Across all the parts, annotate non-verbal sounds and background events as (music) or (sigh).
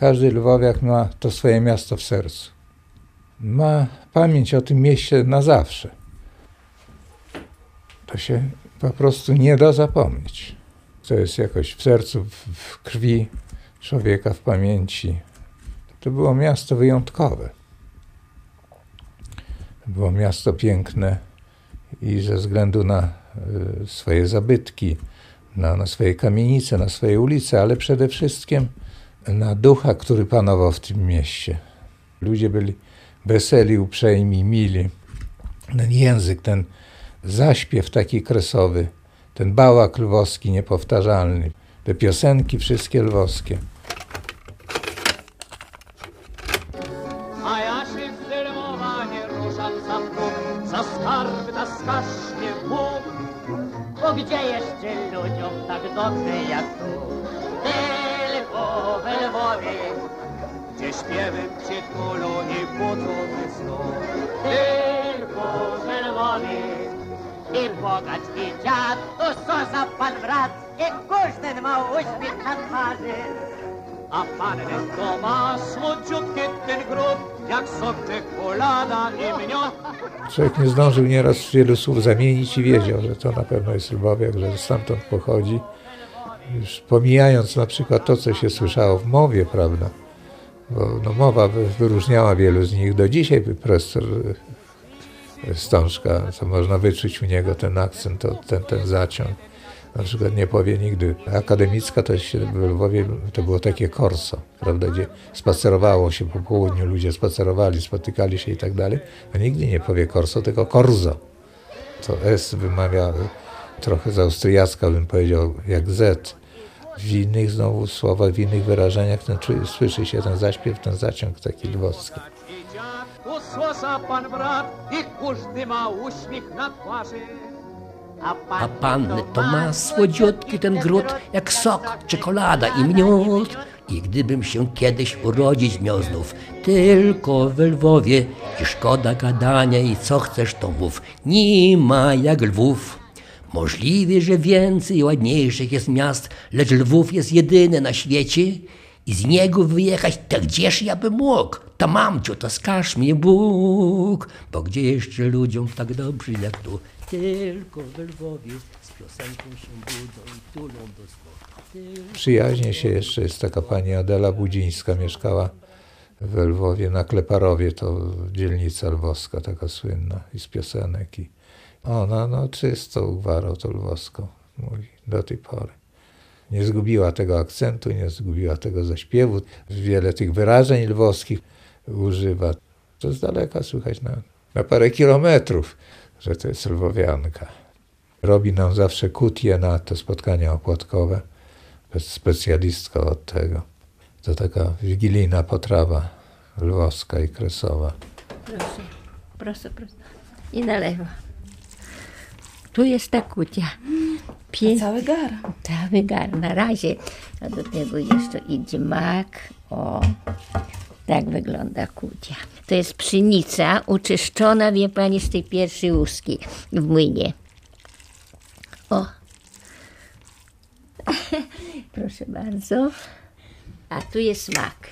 Każdy lwowiak ma to swoje miasto w sercu. Ma pamięć o tym mieście na zawsze. To się po prostu nie da zapomnieć. To jest jakoś w sercu, w- krwi człowieka, w pamięci. To było miasto wyjątkowe. Było miasto piękne i ze względu na y, swoje zabytki, na, na swoje kamienice, na swoje ulice, ale przede wszystkim na ducha, który panował w tym mieście. Ludzie byli weseli, uprzejmi, mili. Ten język, ten zaśpiew taki kresowy, ten bałak lwowski niepowtarzalny, te piosenki wszystkie lwowskie. Pan brat, i każdy ma uśmiech na twarzy. A pan to ma słodziutki ten grób, jak sok czekolada i miód. Człowiek nie zdążył nieraz wielu słów zamienić i wiedział, że to na pewno jest Lwowiak, że stamtąd pochodzi. Już pomijając na przykład to, co się słyszało w mowie, prawda? Bo no, mowa wy- wyróżniała wielu z nich. Do dzisiaj profesor e, Stążka, co można wyczuć u niego ten akcent, to, ten, ten zaciąg. Na przykład nie powie nigdy. Akademicka to się w Lwowie to było takie korso, prawda, gdzie spacerowało się po południu, ludzie spacerowali, spotykali się i tak dalej, a nigdy nie powie korso, tylko korzo. To S wymawia trochę z austriacka, bym powiedział, jak Z. W innych znowu słowach, w innych wyrażeniach ten, czu- słyszy się ten zaśpiew, ten zaciąg taki lwowski. Słosa pan brat, i każdy ma uśmiech na twarzy. A panny to ma słodziutki ten gród, jak sok, czekolada i miód. I gdybym się kiedyś urodzić miał znów, tylko w Lwowie, i szkoda gadania i co chcesz to mów, nie ma jak Lwów. Możliwe, że więcej ładniejszych jest miast, lecz Lwów jest jedyny na świecie i z niego wyjechać, to gdzież ja bym mógł? To mamciu, to skaż mnie Bóg, bo gdzie jeszcze ludziom tak dobrze jak tu, tylko w Lwowie z piosenką się budzą i tulą do. Przyjaźnie się jeszcze jest taka pani Adela Budzińska, mieszkała w Lwowie na Kleparowie, to dzielnica lwowska taka słynna i z piosenek. I ona no czysto gwarą to lwowską mówi do tej pory. Nie zgubiła tego akcentu, nie zgubiła tego zaśpiewu. Wiele tych wyrażeń lwowskich używa. To z daleka słychać na, na parę kilometrów, że to jest lwowianka. Robi nam zawsze kutię na te spotkania opłatkowe jest specjalistka od tego. To taka wigilijna potrawa lwowska i kresowa. Proszę, proszę, proszę. I na lewo. Tu jest ta kutia. Piękny. Cały gar. Cały gar na razie. A do tego jeszcze idzie mak. O, tak wygląda kucia. To jest pszenica uczyszczona, wie pani, z tej pierwszej łuski w młynie. O. (laughs) Proszę bardzo. A tu jest mak.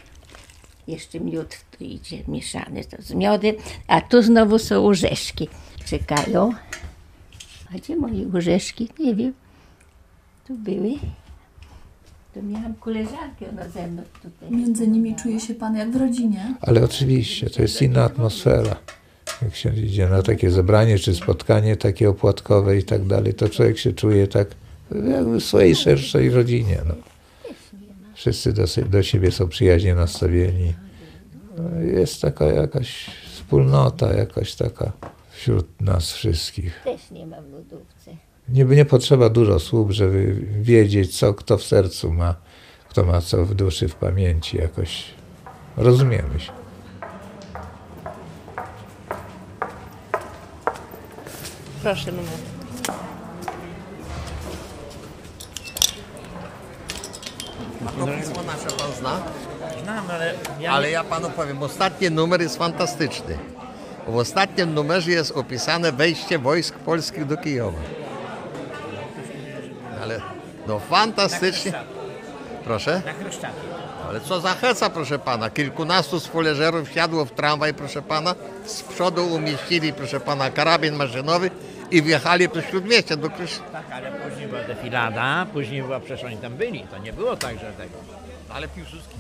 Jeszcze miód tu idzie mieszany to z miodem. A tu znowu są orzeszki. Czekają. A gdzie moje orzeszki? Nie wiem. Tu były. To miałam koleżankę, ona ze mną tutaj. Między nimi czuje się pan jak w rodzinie. Ale oczywiście, to jest inna atmosfera. Jak się idzie na takie zebranie czy spotkanie takie opłatkowe i tak dalej, to człowiek się czuje tak jakby w swojej szerszej rodzinie. No. Wszyscy do, do siebie są przyjaźnie nastawieni. No, Jest taka jakaś wspólnota, jakaś taka wśród nas wszystkich. Też nie mam w lodówce. Nie, nie potrzeba dużo słów, żeby wiedzieć, co kto w sercu ma, kto ma co w duszy, w pamięci jakoś. Rozumiemy się. Proszę mnie. No pismo nasze pan zna? Znam, ale ja Ale ja panu powiem, ostatni numer jest fantastyczny. W ostatnim numerze jest opisane wejście wojsk polskich do Kijowa. Ale no fantastycznie. Proszę? Na Chryszczaki. Ale co za heca, proszę pana. Kilkunastu spoleżerów wsiadło w tramwaj, proszę pana. Z przodu umieścili, proszę pana, karabin maszynowy i wjechali do śródmieścia, do Krysz... Tak, ale później była defilada, później była, przecież oni tam byli. To nie było tak, że tego. Ale Piłsudski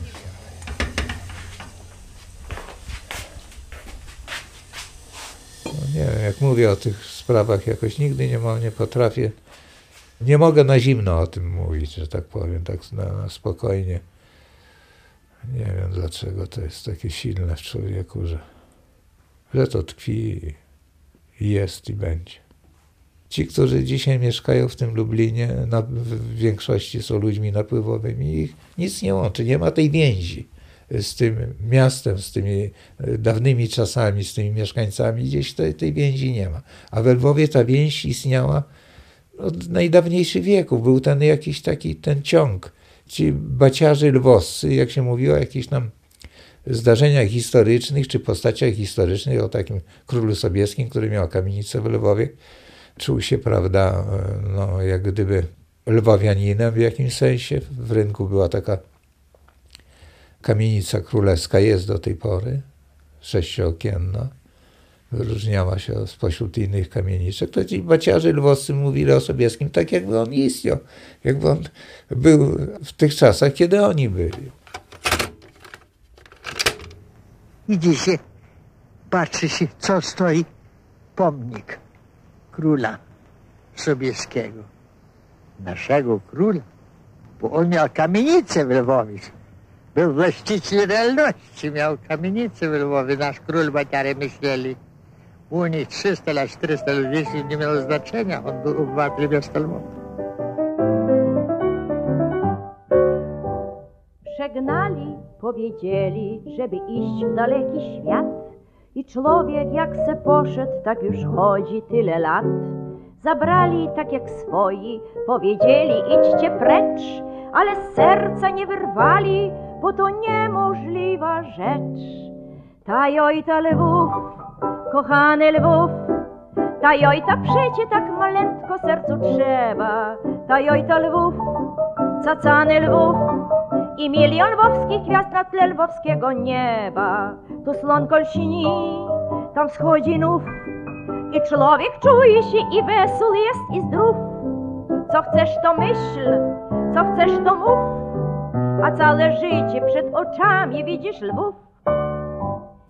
No nie wiem, jak mówię o tych sprawach, jakoś nigdy nie, mo- nie potrafię, nie mogę na zimno o tym mówić, że tak powiem, tak na, na spokojnie. Nie wiem dlaczego to jest takie silne w człowieku, że, że to tkwi i jest i będzie. Ci, którzy dzisiaj mieszkają w tym Lublinie, na, w większości są ludźmi napływowymi, ich nic nie łączy, nie ma tej więzi z tym miastem, z tymi e, dawnymi czasami, z tymi mieszkańcami, gdzieś tej, tej więzi nie ma. A we Lwowie ta więź istniała od najdawniejszych wieków. Był ten jakiś taki ten ciąg. Ci baciarze lwowscy, jak się mówiło o jakichś tam zdarzeniach historycznych, czy postaciach historycznych, o takim królu Sobieskim, który miał kamienicę w Lwowie, czuł się, prawda, no, jak gdyby lwowianinem w jakimś sensie. W rynku była taka kamienica królewska, jest do tej pory, sześciookienna. Wyróżniała się spośród innych kamieniczek. To ci baciarze lwowscy mówili o Sobieskim tak, jakby on istniał, jakby on był w tych czasach, kiedy oni byli. Idzie się, patrzy się, co stoi pomnik króla Sobieskiego. Naszego króla, bo on miał kamienicę w Lwowie. Był właściciel realności, miał kamienicę w Lwowie. Nasz król baciary myśleli. U nich 300 lat, 400 lat, jeśli nie miało znaczenia. On był obywatelem miasta Lwowa. Przegnali, powiedzieli, żeby iść w daleki świat. I człowiek jak se poszedł, tak już chodzi tyle lat. Zabrali tak jak swoi, powiedzieli idźcie precz, ale serca nie wyrwali, bo to niemożliwa rzecz. Tajojta Lwów, kochany Lwów, Tajojta przecie tak malętko sercu trzeba. Tajojta Lwów, cacany Lwów, i milion lwowskich gwiazd na tle lwowskiego nieba. Tu slonko lśni, tam wschodzi nów i człowiek czuje się i wesół jest i zdrów. Co chcesz to myśl, co chcesz to mów, a całe życie przed oczami widzisz lwów.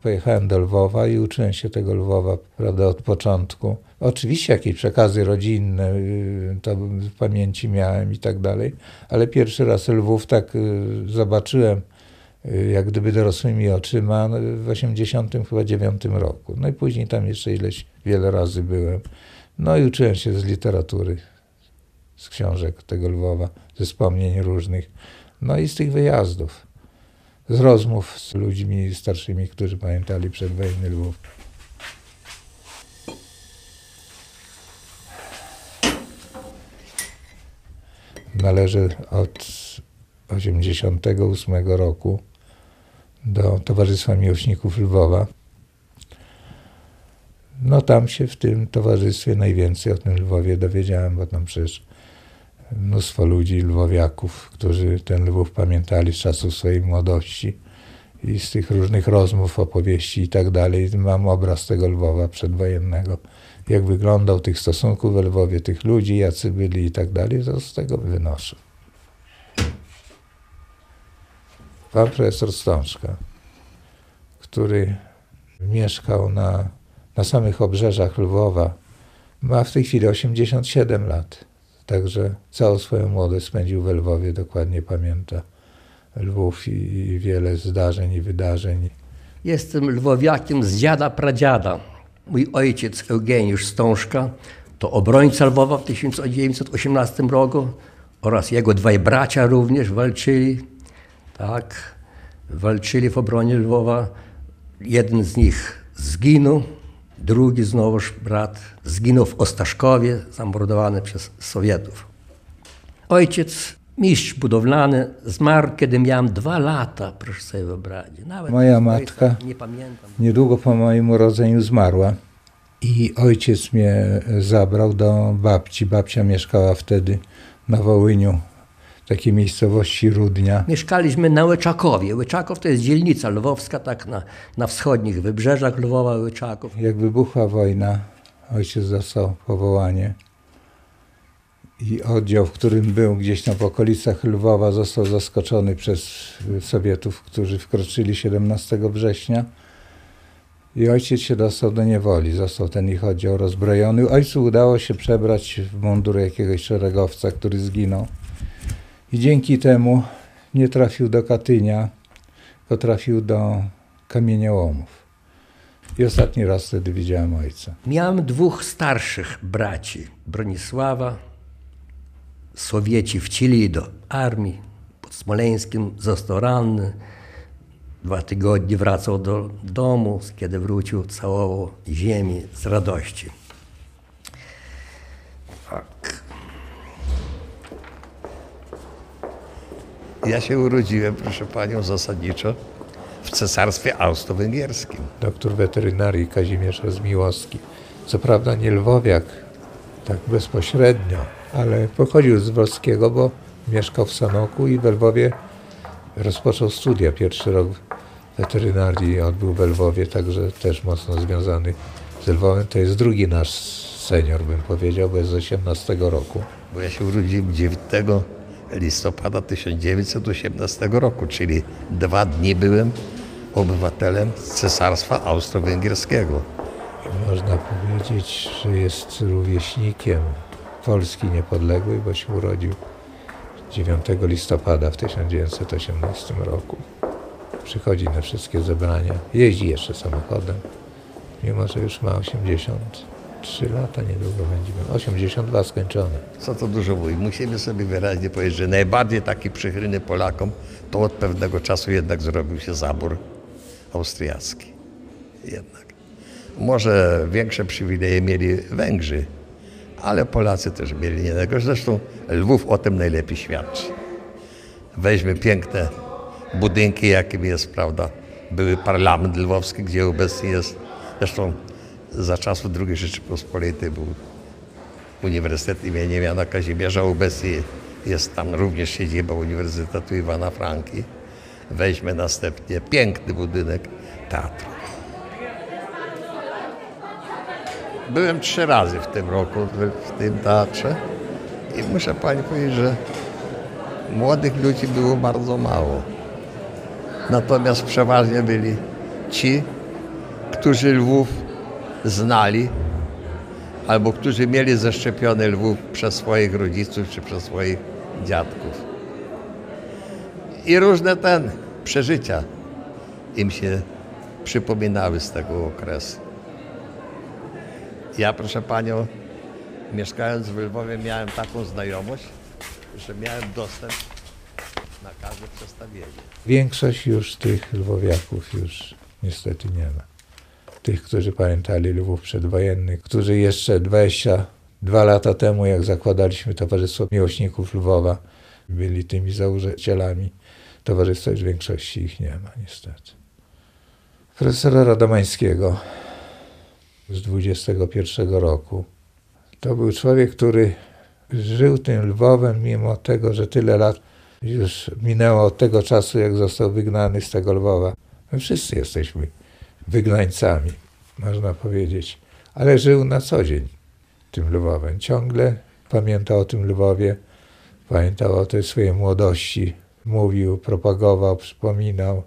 Pojechałem do Lwowa i uczyłem się tego Lwowa, prawda, od początku. Oczywiście jakieś przekazy rodzinne, y, to w pamięci miałem i tak dalej, ale pierwszy raz Lwów tak y, zobaczyłem, y, jak gdyby dorosłymi oczyma no, w 89 roku. No i później tam jeszcze ileś, wiele razy byłem. No i uczyłem się z literatury, z książek tego Lwowa, ze wspomnień różnych, no i z tych wyjazdów z rozmów z ludźmi starszymi, którzy pamiętali przedwojenny Lwów. Należę od 1988 roku do Towarzystwa Miłośników Lwowa. No tam się w tym towarzystwie najwięcej o tym Lwowie dowiedziałem, bo tam przecież mnóstwo ludzi, lwowiaków, którzy ten Lwów pamiętali z czasów swojej młodości i z tych różnych rozmów, opowieści i tak dalej. Mam obraz tego Lwowa przedwojennego, jak wyglądał tych stosunków we Lwowie, tych ludzi, jacy byli i tak dalej, to z tego wynoszę. Pan profesor Stączka, który mieszkał na, na samych obrzeżach Lwowa, ma w tej chwili 87 lat. Także całą swoją młodość spędził we Lwowie, dokładnie pamięta Lwów i, wiele zdarzeń i wydarzeń. Jestem lwowiakiem z dziada pradziada. Mój ojciec Eugeniusz Stążka to obrońca Lwowa w 1918 roku oraz jego dwaj bracia również walczyli. Tak, walczyli w obronie Lwowa. Jeden z nich zginął, drugi znowuż brat zginął w Ostaszkowie, zamordowany przez Sowietów. Ojciec, mistrz budowlany, zmarł, kiedy miałem dwa lata, proszę sobie wyobrazić. Nawet Moja matka Nie pamiętam. niedługo po moim urodzeniu zmarła i ojciec mnie zabrał do babci. Babcia mieszkała wtedy na Wołyniu, takiej miejscowości Rudnia. Mieszkaliśmy na Łyczakowie. Łyczaków to jest dzielnica lwowska, tak na, na wschodnich wybrzeżach Lwowa, Łyczaków. Jak wybuchła wojna, ojciec dostał powołanie i oddział, w którym był gdzieś tam w okolicach Lwowa, został zaskoczony przez Sowietów, którzy wkroczyli 17 września. I ojciec się dostał do niewoli, został ten ich oddział rozbrojony. Ojcu udało się przebrać w mundur jakiegoś szeregowca, który zginął. I dzięki temu nie trafił do Katynia, tylko trafił do kamieniołomów. I ostatni raz wtedy widziałem ojca. Miałem dwóch starszych braci, Bronisława. Sowieci wcieli do armii. Pod Smoleńskim został ranny. Dwa tygodnie wracał do domu. Kiedy wrócił, całował ziemi z radości. Tak. Ja się urodziłem, proszę panią, zasadniczo w cesarstwie austro-węgierskim. Doktor weterynarii Kazimierz Rozmiłowski. Co prawda nie lwowiak, tak bezpośrednio, ale pochodził z Wolskiego, bo mieszkał w Sanoku i w Lwowie rozpoczął studia. Pierwszy rok weterynarii odbył w Lwowie, także też mocno związany z Lwowem. To jest drugi nasz senior, bym powiedział, bo jest z 18 roku. Bo ja się urodziłem 9 listopada 1918 roku, czyli dwa dni byłem obywatelem Cesarstwa Austro-Węgierskiego. Można powiedzieć, że jest rówieśnikiem Polski niepodległej, bo się urodził 9 listopada w 1918 roku. Przychodzi na wszystkie zebrania, jeździ jeszcze samochodem, mimo że już ma 83 lata, niedługo będzie miał. 82 skończone. Co to dużo mówi. Musimy sobie wyraźnie powiedzieć, że najbardziej taki przychylny Polakom to od pewnego czasu jednak zrobił się zabór austriacki. Jednak. Może większe przywileje mieli Węgrzy, ale Polacy też mieli nienego. Zresztą Lwów o tym najlepiej świadczy. Weźmy piękne budynki, jakim jest, prawda, były parlament lwowski, gdzie obecnie jest, zresztą za czasów II Rzeczypospolitej był Uniwersytet imienia Jana Kazimierza, obecnie jest tam również siedziba Uniwersytetu Iwana Franki. Weźmy następnie piękny budynek teatru. Byłem trzy razy w tym roku w tym teatrze i muszę pani powiedzieć, że młodych ludzi było bardzo mało. Natomiast przeważnie byli ci, którzy Lwów znali albo którzy mieli zaszczepiony Lwów przez swoich rodziców czy przez swoich dziadków. I różne ten przeżycia im się przypominały z tego okresu. Ja, proszę panią, mieszkając w Lwowie, miałem taką znajomość, że miałem dostęp na każde przestawienie. Większość już tych lwowiaków już niestety nie ma. Tych, którzy pamiętali Lwów przedwojenny, którzy jeszcze 22 lata temu, jak zakładaliśmy Towarzystwo Miłośników Lwowa, byli tymi założycielami towarzystwa, już większości ich nie ma niestety. Profesora Radomańskiego z 21 roku. To był człowiek, który żył tym Lwowem, mimo tego, że tyle lat już minęło od tego czasu, jak został wygnany z tego Lwowa. My wszyscy jesteśmy wygnańcami, można powiedzieć, ale żył na co dzień tym Lwowem. Ciągle pamiętał o tym Lwowie, pamiętał o tej swojej młodości, mówił, propagował, przypominał.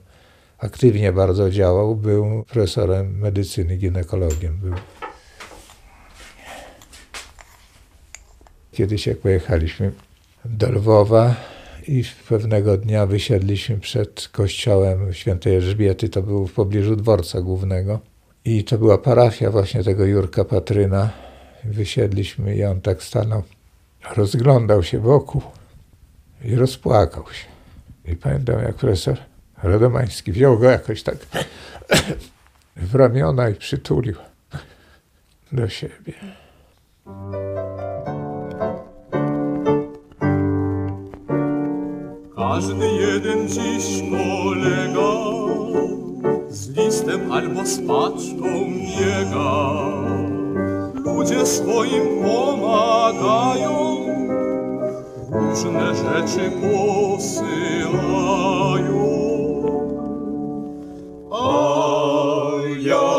Aktywnie bardzo działał, był profesorem medycyny, ginekologiem. Był. Kiedyś jak pojechaliśmy do Lwowa i pewnego dnia wysiedliśmy przed kościołem świętej Elżbiety, to był w pobliżu dworca głównego i to była parafia właśnie tego Jurka Patryna. Wysiedliśmy i on tak stanął, rozglądał się wokół i rozpłakał się. I pamiętam jak profesor Radomański wziął go jakoś tak w ramiona i przytulił do siebie. Każdy jeden dziś kolega z listem albo z paczką biega. Ludzie swoim pomagają, różne rzeczy posyłają. A ja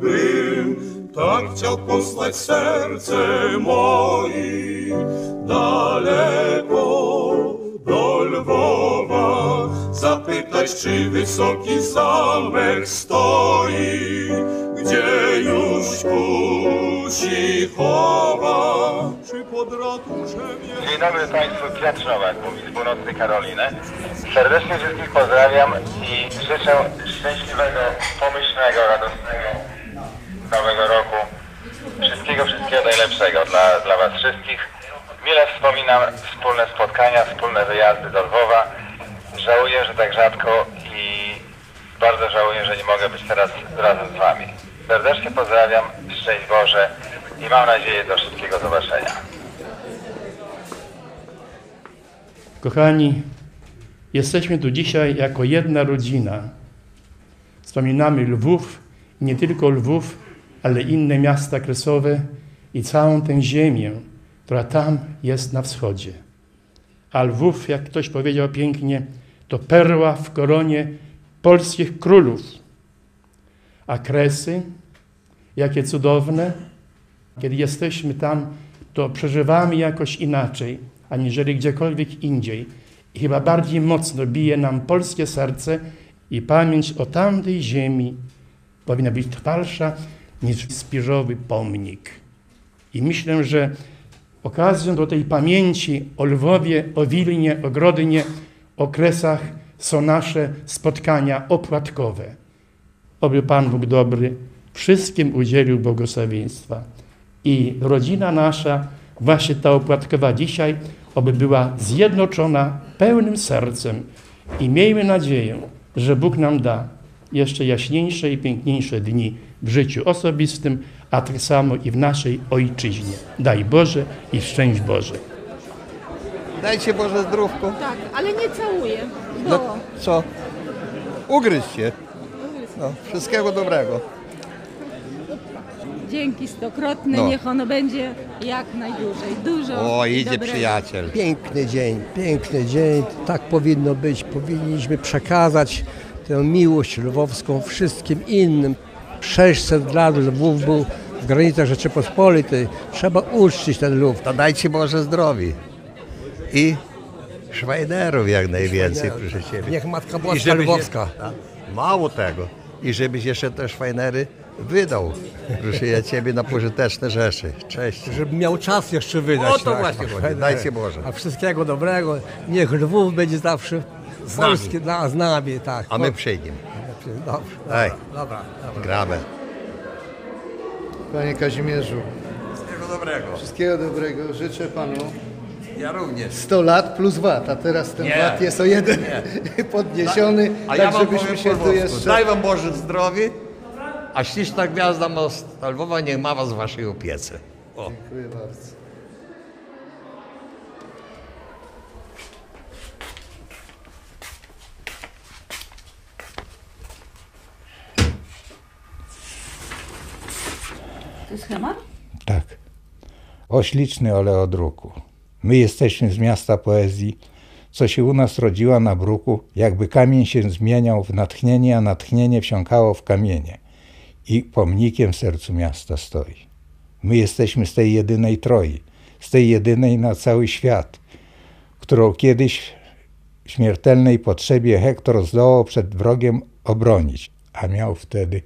bym tak chciał posłać serce moje daleko czy wysoki zamek stoi, gdzie już kusi chowa, czy pod ratuszem. Dzień dobry Państwu, Piotr Nowak mówi z północnej Karoliny. Serdecznie wszystkich pozdrawiam i życzę szczęśliwego, pomyślnego, radosnego nowego roku. Wszystkiego, wszystkiego najlepszego dla, dla Was wszystkich. Mile wspominam wspólne spotkania, wspólne wyjazdy do Lwowa. Żałuję, że tak rzadko i bardzo żałuję, że nie mogę być teraz razem z Wami. Serdecznie pozdrawiam, szczęść Boże i mam nadzieję do szybkiego zobaczenia. Kochani, jesteśmy tu dzisiaj jako jedna rodzina. Wspominamy Lwów, nie tylko Lwów, ale inne miasta kresowe i całą tę ziemię, która tam jest na wschodzie. A Lwów, jak ktoś powiedział pięknie, to perła w koronie polskich królów. A Kresy, jakie cudowne, kiedy jesteśmy tam, to przeżywamy jakoś inaczej, aniżeli gdziekolwiek indziej. I chyba bardziej mocno bije nam polskie serce i pamięć o tamtej ziemi powinna być trwalsza niż spiżowy pomnik. I myślę, że okazją do tej pamięci o Lwowie, o Wilnie, o Grodnie, o Kresach są nasze spotkania opłatkowe. Oby Pan Bóg dobry wszystkim udzielił błogosławieństwa. I rodzina nasza, właśnie ta opłatkowa dzisiaj, oby była zjednoczona pełnym sercem i miejmy nadzieję, że Bóg nam da jeszcze jaśniejsze i piękniejsze dni w życiu osobistym, a tak samo i w naszej ojczyźnie. Daj Boże i szczęść Boże. Dajcie Boże zdrówko. Tak, ale nie całuję. Bo... No co? Ugryź się. No, wszystkiego dobrego. Dzięki stokrotne, No. niech ono będzie jak najdłużej. Dużo O, i idzie dobrego. przyjaciel. Piękny dzień, piękny dzień. Tak powinno być. Powinniśmy przekazać tę miłość lwowską wszystkim innym. 600 lat Lwów był w granicach Rzeczypospolitej. Trzeba uczcić ten Lwów. To dajcie Boże zdrowie. I Szwajderów jak najwięcej, Szwajderów. proszę Ciebie. Niech Matka Boska żebyś Lwowska. Je, mało tego. I żebyś jeszcze te Szwajnery wydał, proszę ja Ciebie, na pożyteczne rzeczy. Cześć. Żeby miał czas jeszcze wydać. O to tak. właśnie chodzi. Dajcie Boże. A wszystkiego dobrego. Niech Lwów będzie zawsze Z nami. polski, dla, z nami. Tak. A my przyjdziemy. Dobrze. Daj, Dobra, dobra. gramy. Panie Kazimierzu, Wszystkiego dobrego. wszystkiego dobrego. Życzę panu Ja również. 100 lat plus VAT, a teraz ten Nie. VAT jest o jeden (laughs) podniesiony, A tak ja wam żebyśmy powiem się po tu jeszcze... Daj wam Boże zdrowie, a śliczna gwiazda Lwowa niech ma was w waszej opiece. O. Dziękuję bardzo. To jest schemat? Tak. O śliczny oleodruku. My jesteśmy z miasta poezji, co się u nas rodziła na bruku, jakby kamień się zmieniał w natchnienie, a natchnienie wsiąkało w kamienie. I pomnikiem w sercu miasta stoi. My jesteśmy z tej jedynej troi, z tej jedynej na cały świat, którą kiedyś w śmiertelnej potrzebie Hektor zdołał przed wrogiem obronić, a miał wtedy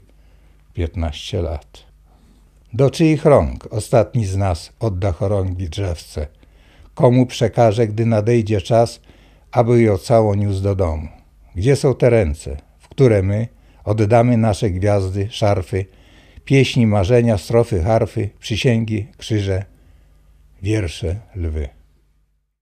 15 lat. Do czyich rąk ostatni z nas odda chorągi drzewce? Komu przekaże, gdy nadejdzie czas, aby ją całą niósł do domu? Gdzie są te ręce, w które my oddamy nasze gwiazdy, szarfy, pieśni, marzenia, strofy, harfy, przysięgi, krzyże, wiersze, lwy?